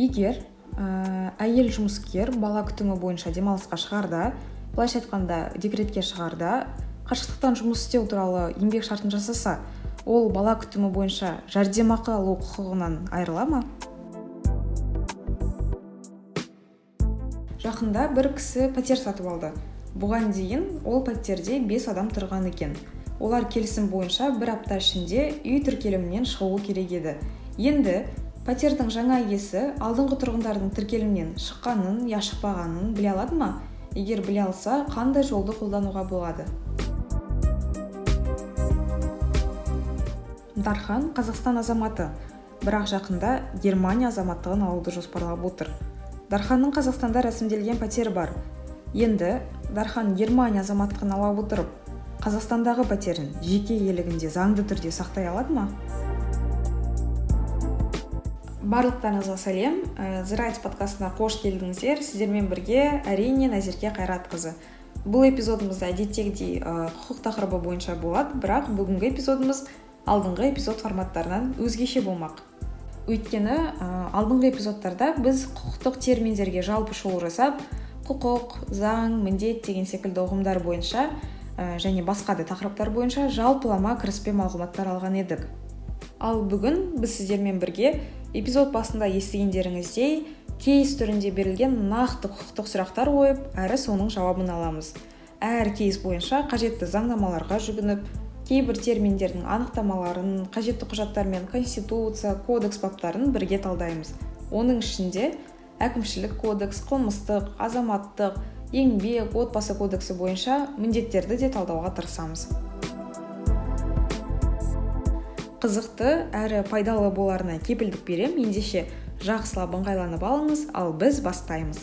егер ә, әйел жұмыскер бала күтімі бойынша демалысқа шығарда былайша айтқанда декретке шығарда қашықтықтан жұмыс істеу туралы еңбек шартын жасаса ол бала күтімі бойынша жәрдемақы алу құқығынан айырыла ма? Жақында бір кісі пәтер сатып алды. Бұған дейін ол пәтерде бес адам тұрған екен. Олар келісім бойынша бір апта ішінде үй тіркелімінен шығуы керек еді. Енді пәтердің жаңа иесі алдыңғы тұрғындардың тіркелімнен шыққанын я шықпағанын біле алады ма? Егер біле алса қандай жолды қолдануға болады? Дархан қазақстан азаматы. Бірақ жақында германия азаматтығын алуды жоспарлап отыр. Дарханның қазақстанда рәсімделген пәтері бар. Енді дархан германия азаматтығын ала отырып қазақстандағы пәтерін жеке иелігінде заңды түрде сақтай алады ма? Барлықтарыңызға сәлем. Ә, зырайт подкастына қош келдіңіздер сіздермен бірге әрине назерке қайратқызы бұл эпизодымыз әдеттегідей ә, құқық тақырыбы бойынша болады бірақ бүгінгі эпизодымыз алдыңғы эпизод форматтарынан өзгеше болмақ. Өйткені ә, алдыңғы эпизодтарда біз құқықтық терминдерге жалпы шолу жасап құқық заң міндет деген секілді ұғымдар бойынша Э, және басқа да тақырыптар бойынша жалпылама кіріспе мағлұматтар алған едік. Ал бүгін біз сіздермен бірге эпизод басында естігендеріңіздей кейс түрінде берілген нақты құқықтық сұрақтар қойып әрі соның жауабын аламыз. Әр кейс бойынша қажетті заңнамаларға жүгініп кейбір терминдердің анықтамаларын қажетті құжаттар мен конституция кодекс баптарын бірге талдаймыз. Оның ішінде әкімшілік кодекс қылмыстық азаматтық еңбек отбасы кодексі бойынша міндеттерді де талдауға тырысамыз. Қызықты әрі пайдалы боларына кепілдік берем. Ендеше жақсылап ыңғайланып алыңыз ал біз бастаймыз.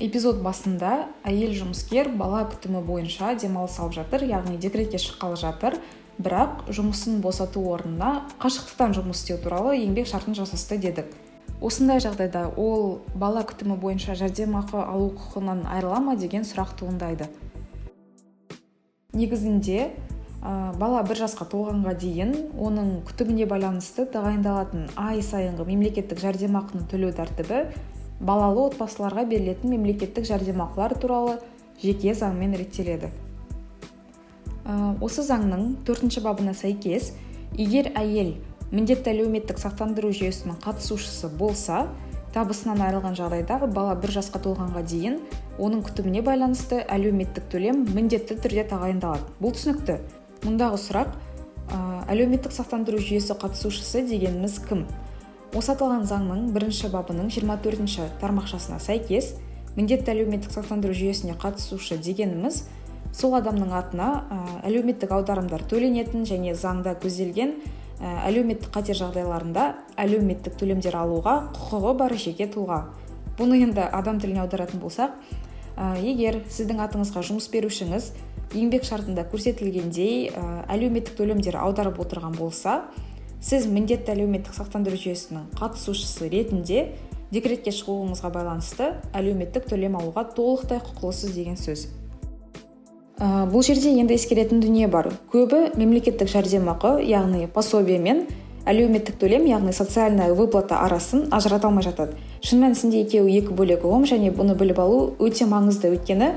Эпизод басында әйел жұмыскер бала күтімі бойынша демалыс алып жатыр яғни декретке шыққалы жатыр. Бірақ жұмысын босату орнына қашықтықтан жұмыс істеу туралы еңбек шартын жасасты дедік. Осындай жағдайда ол бала күтімі бойынша жәрдемақы алу құқығынан айырыла ма деген сұрақ туындайды. Негізінде ә, бала бір жасқа толғанға дейін оның күтіміне байланысты тағайындалатын ай сайынғы мемлекеттік жәрдемақыны төлеу тәртібі балалы отбасыларға берілетін мемлекеттік жәрдемақылар туралы жеке заңмен реттеледі. Ә, осы заңның төртінші бабына сәйкес егер әйел міндетті әлеуметтік сақтандыру жүйесінің қатысушысы болса табысынан айырылған жағдайда бала бір жасқа толғанға дейін оның күтіміне байланысты әлеуметтік төлем міндетті түрде тағайындалады. Бұл түсінікті. Мұндағы сұрақ әлеуметтік сақтандыру жүйесі қатысушысы дегеніміз кім? Осы аталған заңның бірінші бабының 24 төртінші тармақшасына сәйкес міндетті әлеуметтік сақтандыру жүйесіне қатысушы дегеніміз сол адамның атына әлеуметтік аударымдар төленетін және заңда көзделген әлеуметтік қатер жағдайларында әлеуметтік төлемдер алуға құқығы бар жеке тұлға. Бұны енді адам тіліне аударатын болсақ егер сіздің атыңызға жұмыс берушіңіз еңбек шартында көрсетілгендей әлеуметтік төлемдер аударып отырған болса сіз міндетті әлеуметтік сақтандыру жүйесінің қатысушысы ретінде декретке шығуыңызға байланысты әлеуметтік төлем алуға толықтай құқылысыз деген сөз. Ә, бұл жерде енді ескеретін дүние бар. Көбі мемлекеттік жәрдемақы яғни пособие мен әлеуметтік төлем яғни социальная выплата арасын ажырата алмай жатады. Шын мәнісінде екеуі екі бөлек ұғым және бұны біліп алу өте маңызды. Өйткені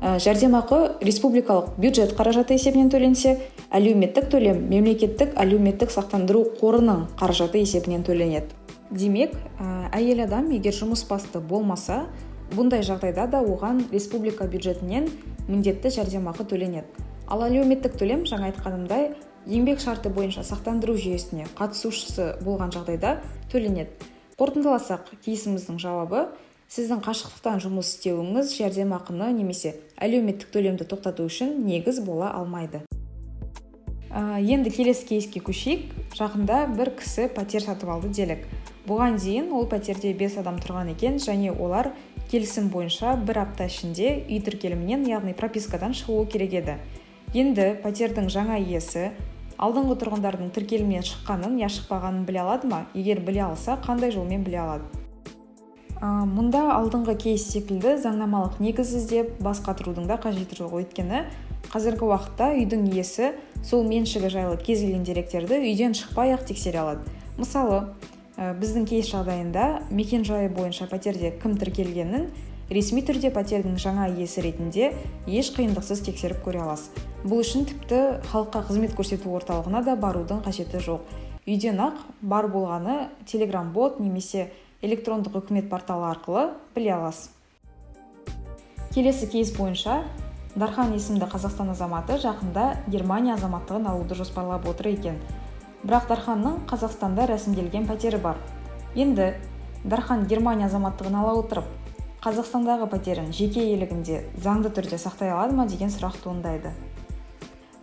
ә, жәрдемақы республикалық бюджет қаражаты есебінен төленсе әлеуметтік төлем мемлекеттік әлеуметтік сақтандыру қорының қаражаты есебінен төленеді. Демек ә, әйел адам егер жұмыс басты болмаса бұндай жағдайда да оған республика бюджетінен міндетті жәрдемақы төленеді. Ал әлеуметтік төлем жаңа айтқанымдай еңбек шарты бойынша сақтандыру жүйесіне қатысушысы болған жағдайда төленеді. Қорытындыласақ кейсіміздің жауабы сіздің қашықтықтан жұмыс істеуіңіз жәрдемақыны немесе әлеуметтік төлемді тоқтату үшін негіз бола алмайды. Ә, енді келесі кейске көшейік. Жақында бір кісі пәтер сатып алды делік. Бұған дейін ол пәтерде бес адам тұрған екен және олар келісім бойынша бір апта ішінде үй тіркелімінен яғни пропискадан шығуы керек еді. Енді пәтердің жаңа иесі алдыңғы тұрғындардың тіркелімнен шыққанын я шықпағанын біле алады ма? Егер біле алса қандай жолмен біле алады? Мұнда алдыңғы кейс секілді заңнамалық негіз іздеп бас қатырудың да қажеті жоқ өйткені қазіргі уақытта үйдің иесі сол меншігі жайлы кез келген деректерді үйден шықпай ақ тексере алады. Мысалы ә, біздің кейс жағдайында мекен жайы бойынша пәтерде кім тіркелгенін ресми түрде пәтердің жаңа иесі ретінде еш қиындықсыз тексеріп көре аласыз. Бұл үшін тіпті халыққа қызмет көрсету орталығына да барудың қажеті жоқ. Үйден ақ бар болғаны телеграм бот немесе электрондық үкімет порталы арқылы біле аласыз. Келесі кейс бойынша дархан есімді қазақстан азаматы жақында германия азаматтығын алуды жоспарлап отыр екен. Бірақ дарханның қазақстанда рәсімделген пәтері бар. Енді дархан германия азаматтығын ала отырып қазақстандағы пәтерін жеке иелігінде заңды түрде сақтай алады ма деген сұрақ туындайды.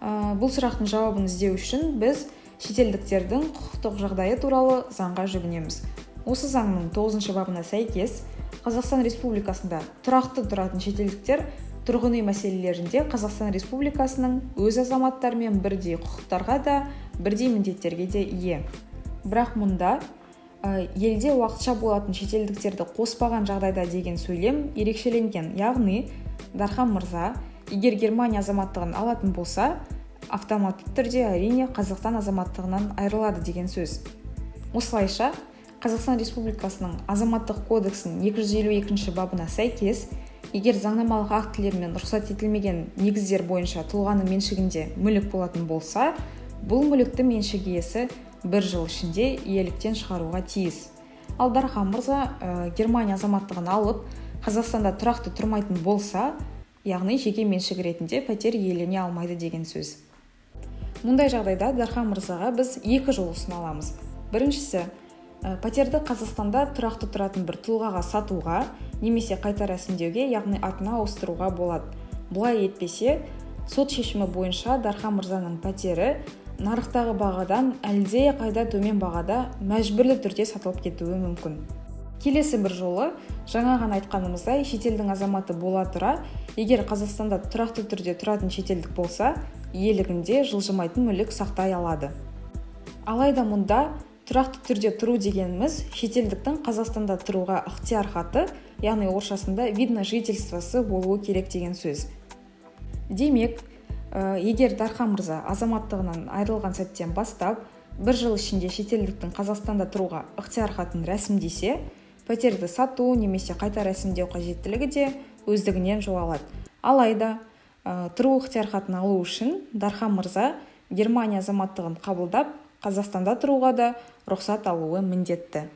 Ә, бұл сұрақтың жауабын іздеу үшін біз шетелдіктердің құқықтық жағдайы туралы заңға жүгінеміз. Осы заңның тоғызыншы бабына сәйкес қазақстан республикасында тұрақты тұратын шетелдіктер тұрғын үй мәселелерінде қазақстан республикасының өз азаматтарымен бірдей құқықтарға да бірдей міндеттерге де ие. Бірақ мұнда елде уақытша болатын шетелдіктерді қоспаған жағдайда деген сөйлем ерекшеленген. Яғни дархан мырза егер германия азаматтығын алатын болса автоматты түрде әрине қазақстан азаматтығынан айырылады деген сөз. Осылайша қазақстан республикасының азаматтық кодексінің 252 бабына сәйкес егер заңнамалық актілермен рұқсат етілмеген негіздер бойынша тұлғаның меншігінде мүлік болатын болса бұл мүлікті меншік иесі бір жыл ішінде иеліктен шығаруға тиіс. Ал дархан мырза ә, германия азаматтығын алып қазақстанда тұрақты тұрмайтын болса яғни жеке меншік ретінде пәтер иелене алмайды деген сөз. Мұндай жағдайда дархан мырзаға біз екі жол ұсына аламыз. Біріншісі пәтерді қазақстанда тұрақты тұратын бір тұлғаға сатуға немесе қайта рәсімдеуге яғни атына ауыстыруға болады. Бұлай етпесе сот шешімі бойынша дархан мырзаның пәтері нарықтағы бағадан әлде қайда төмен бағада мәжбүрлі түрде сатылып кетуі мүмкін. Келесі бір жолы жаңа ғана айтқанымыздай шетелдің азаматы бола тұра егер қазақстанда тұрақты түрде тұратын шетелдік болса иелігінде жылжымайтын мүлік сақтай алады. Алайда мұнда тұрақты түрде тұру дегеніміз шетелдіктің қазақстанда тұруға ықтияр хаты яғни орысшасында вид на жительствосы болуы керек деген сөз. Демек ә, егер дархан мырза азаматтығынан айырылған сәттен бастап бір жыл ішінде шетелдіктің қазақстанда тұруға ықтияр хатын рәсімдесе пәтерді сату немесе қайта рәсімдеу қажеттілігі де өздігінен жоғалады. Алайда ә, тұру ықтияр хатын алу үшін дархан мырза германия азаматтығын қабылдап қазақстанда тұруға да рұқсат алуы міндетті.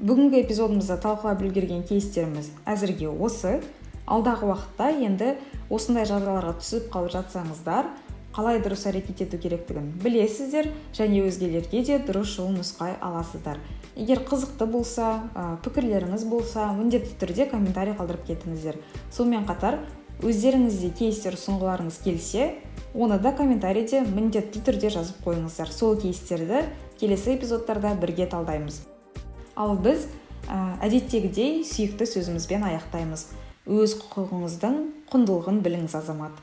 Бүгінгі эпизодымызда талқылап үлгерген кейстеріміз әзірге осы. Алдағы уақытта енді осындай жағдайларға түсіп қалып жатсаңыздар қалай дұрыс әрекет ету керектігін білесіздер және өзгелерге де дұрыс жол нұсқай аласыздар. Егер қызықты болса пікірлеріңіз болса міндетті түрде комментарий қалдырып кетіңіздер. Сонымен қатар өздеріңізде кейстер ұсынғыларыңыз келсе оны да комментарийде міндетті түрде жазып қойыңыздар. Сол кейстерді келесі эпизодтарда бірге талдаймыз. Ал біз әдеттегідей сүйікті сөзімізбен аяқтаймыз. Өз құқығыңыздың құндылығын біліңіз азамат.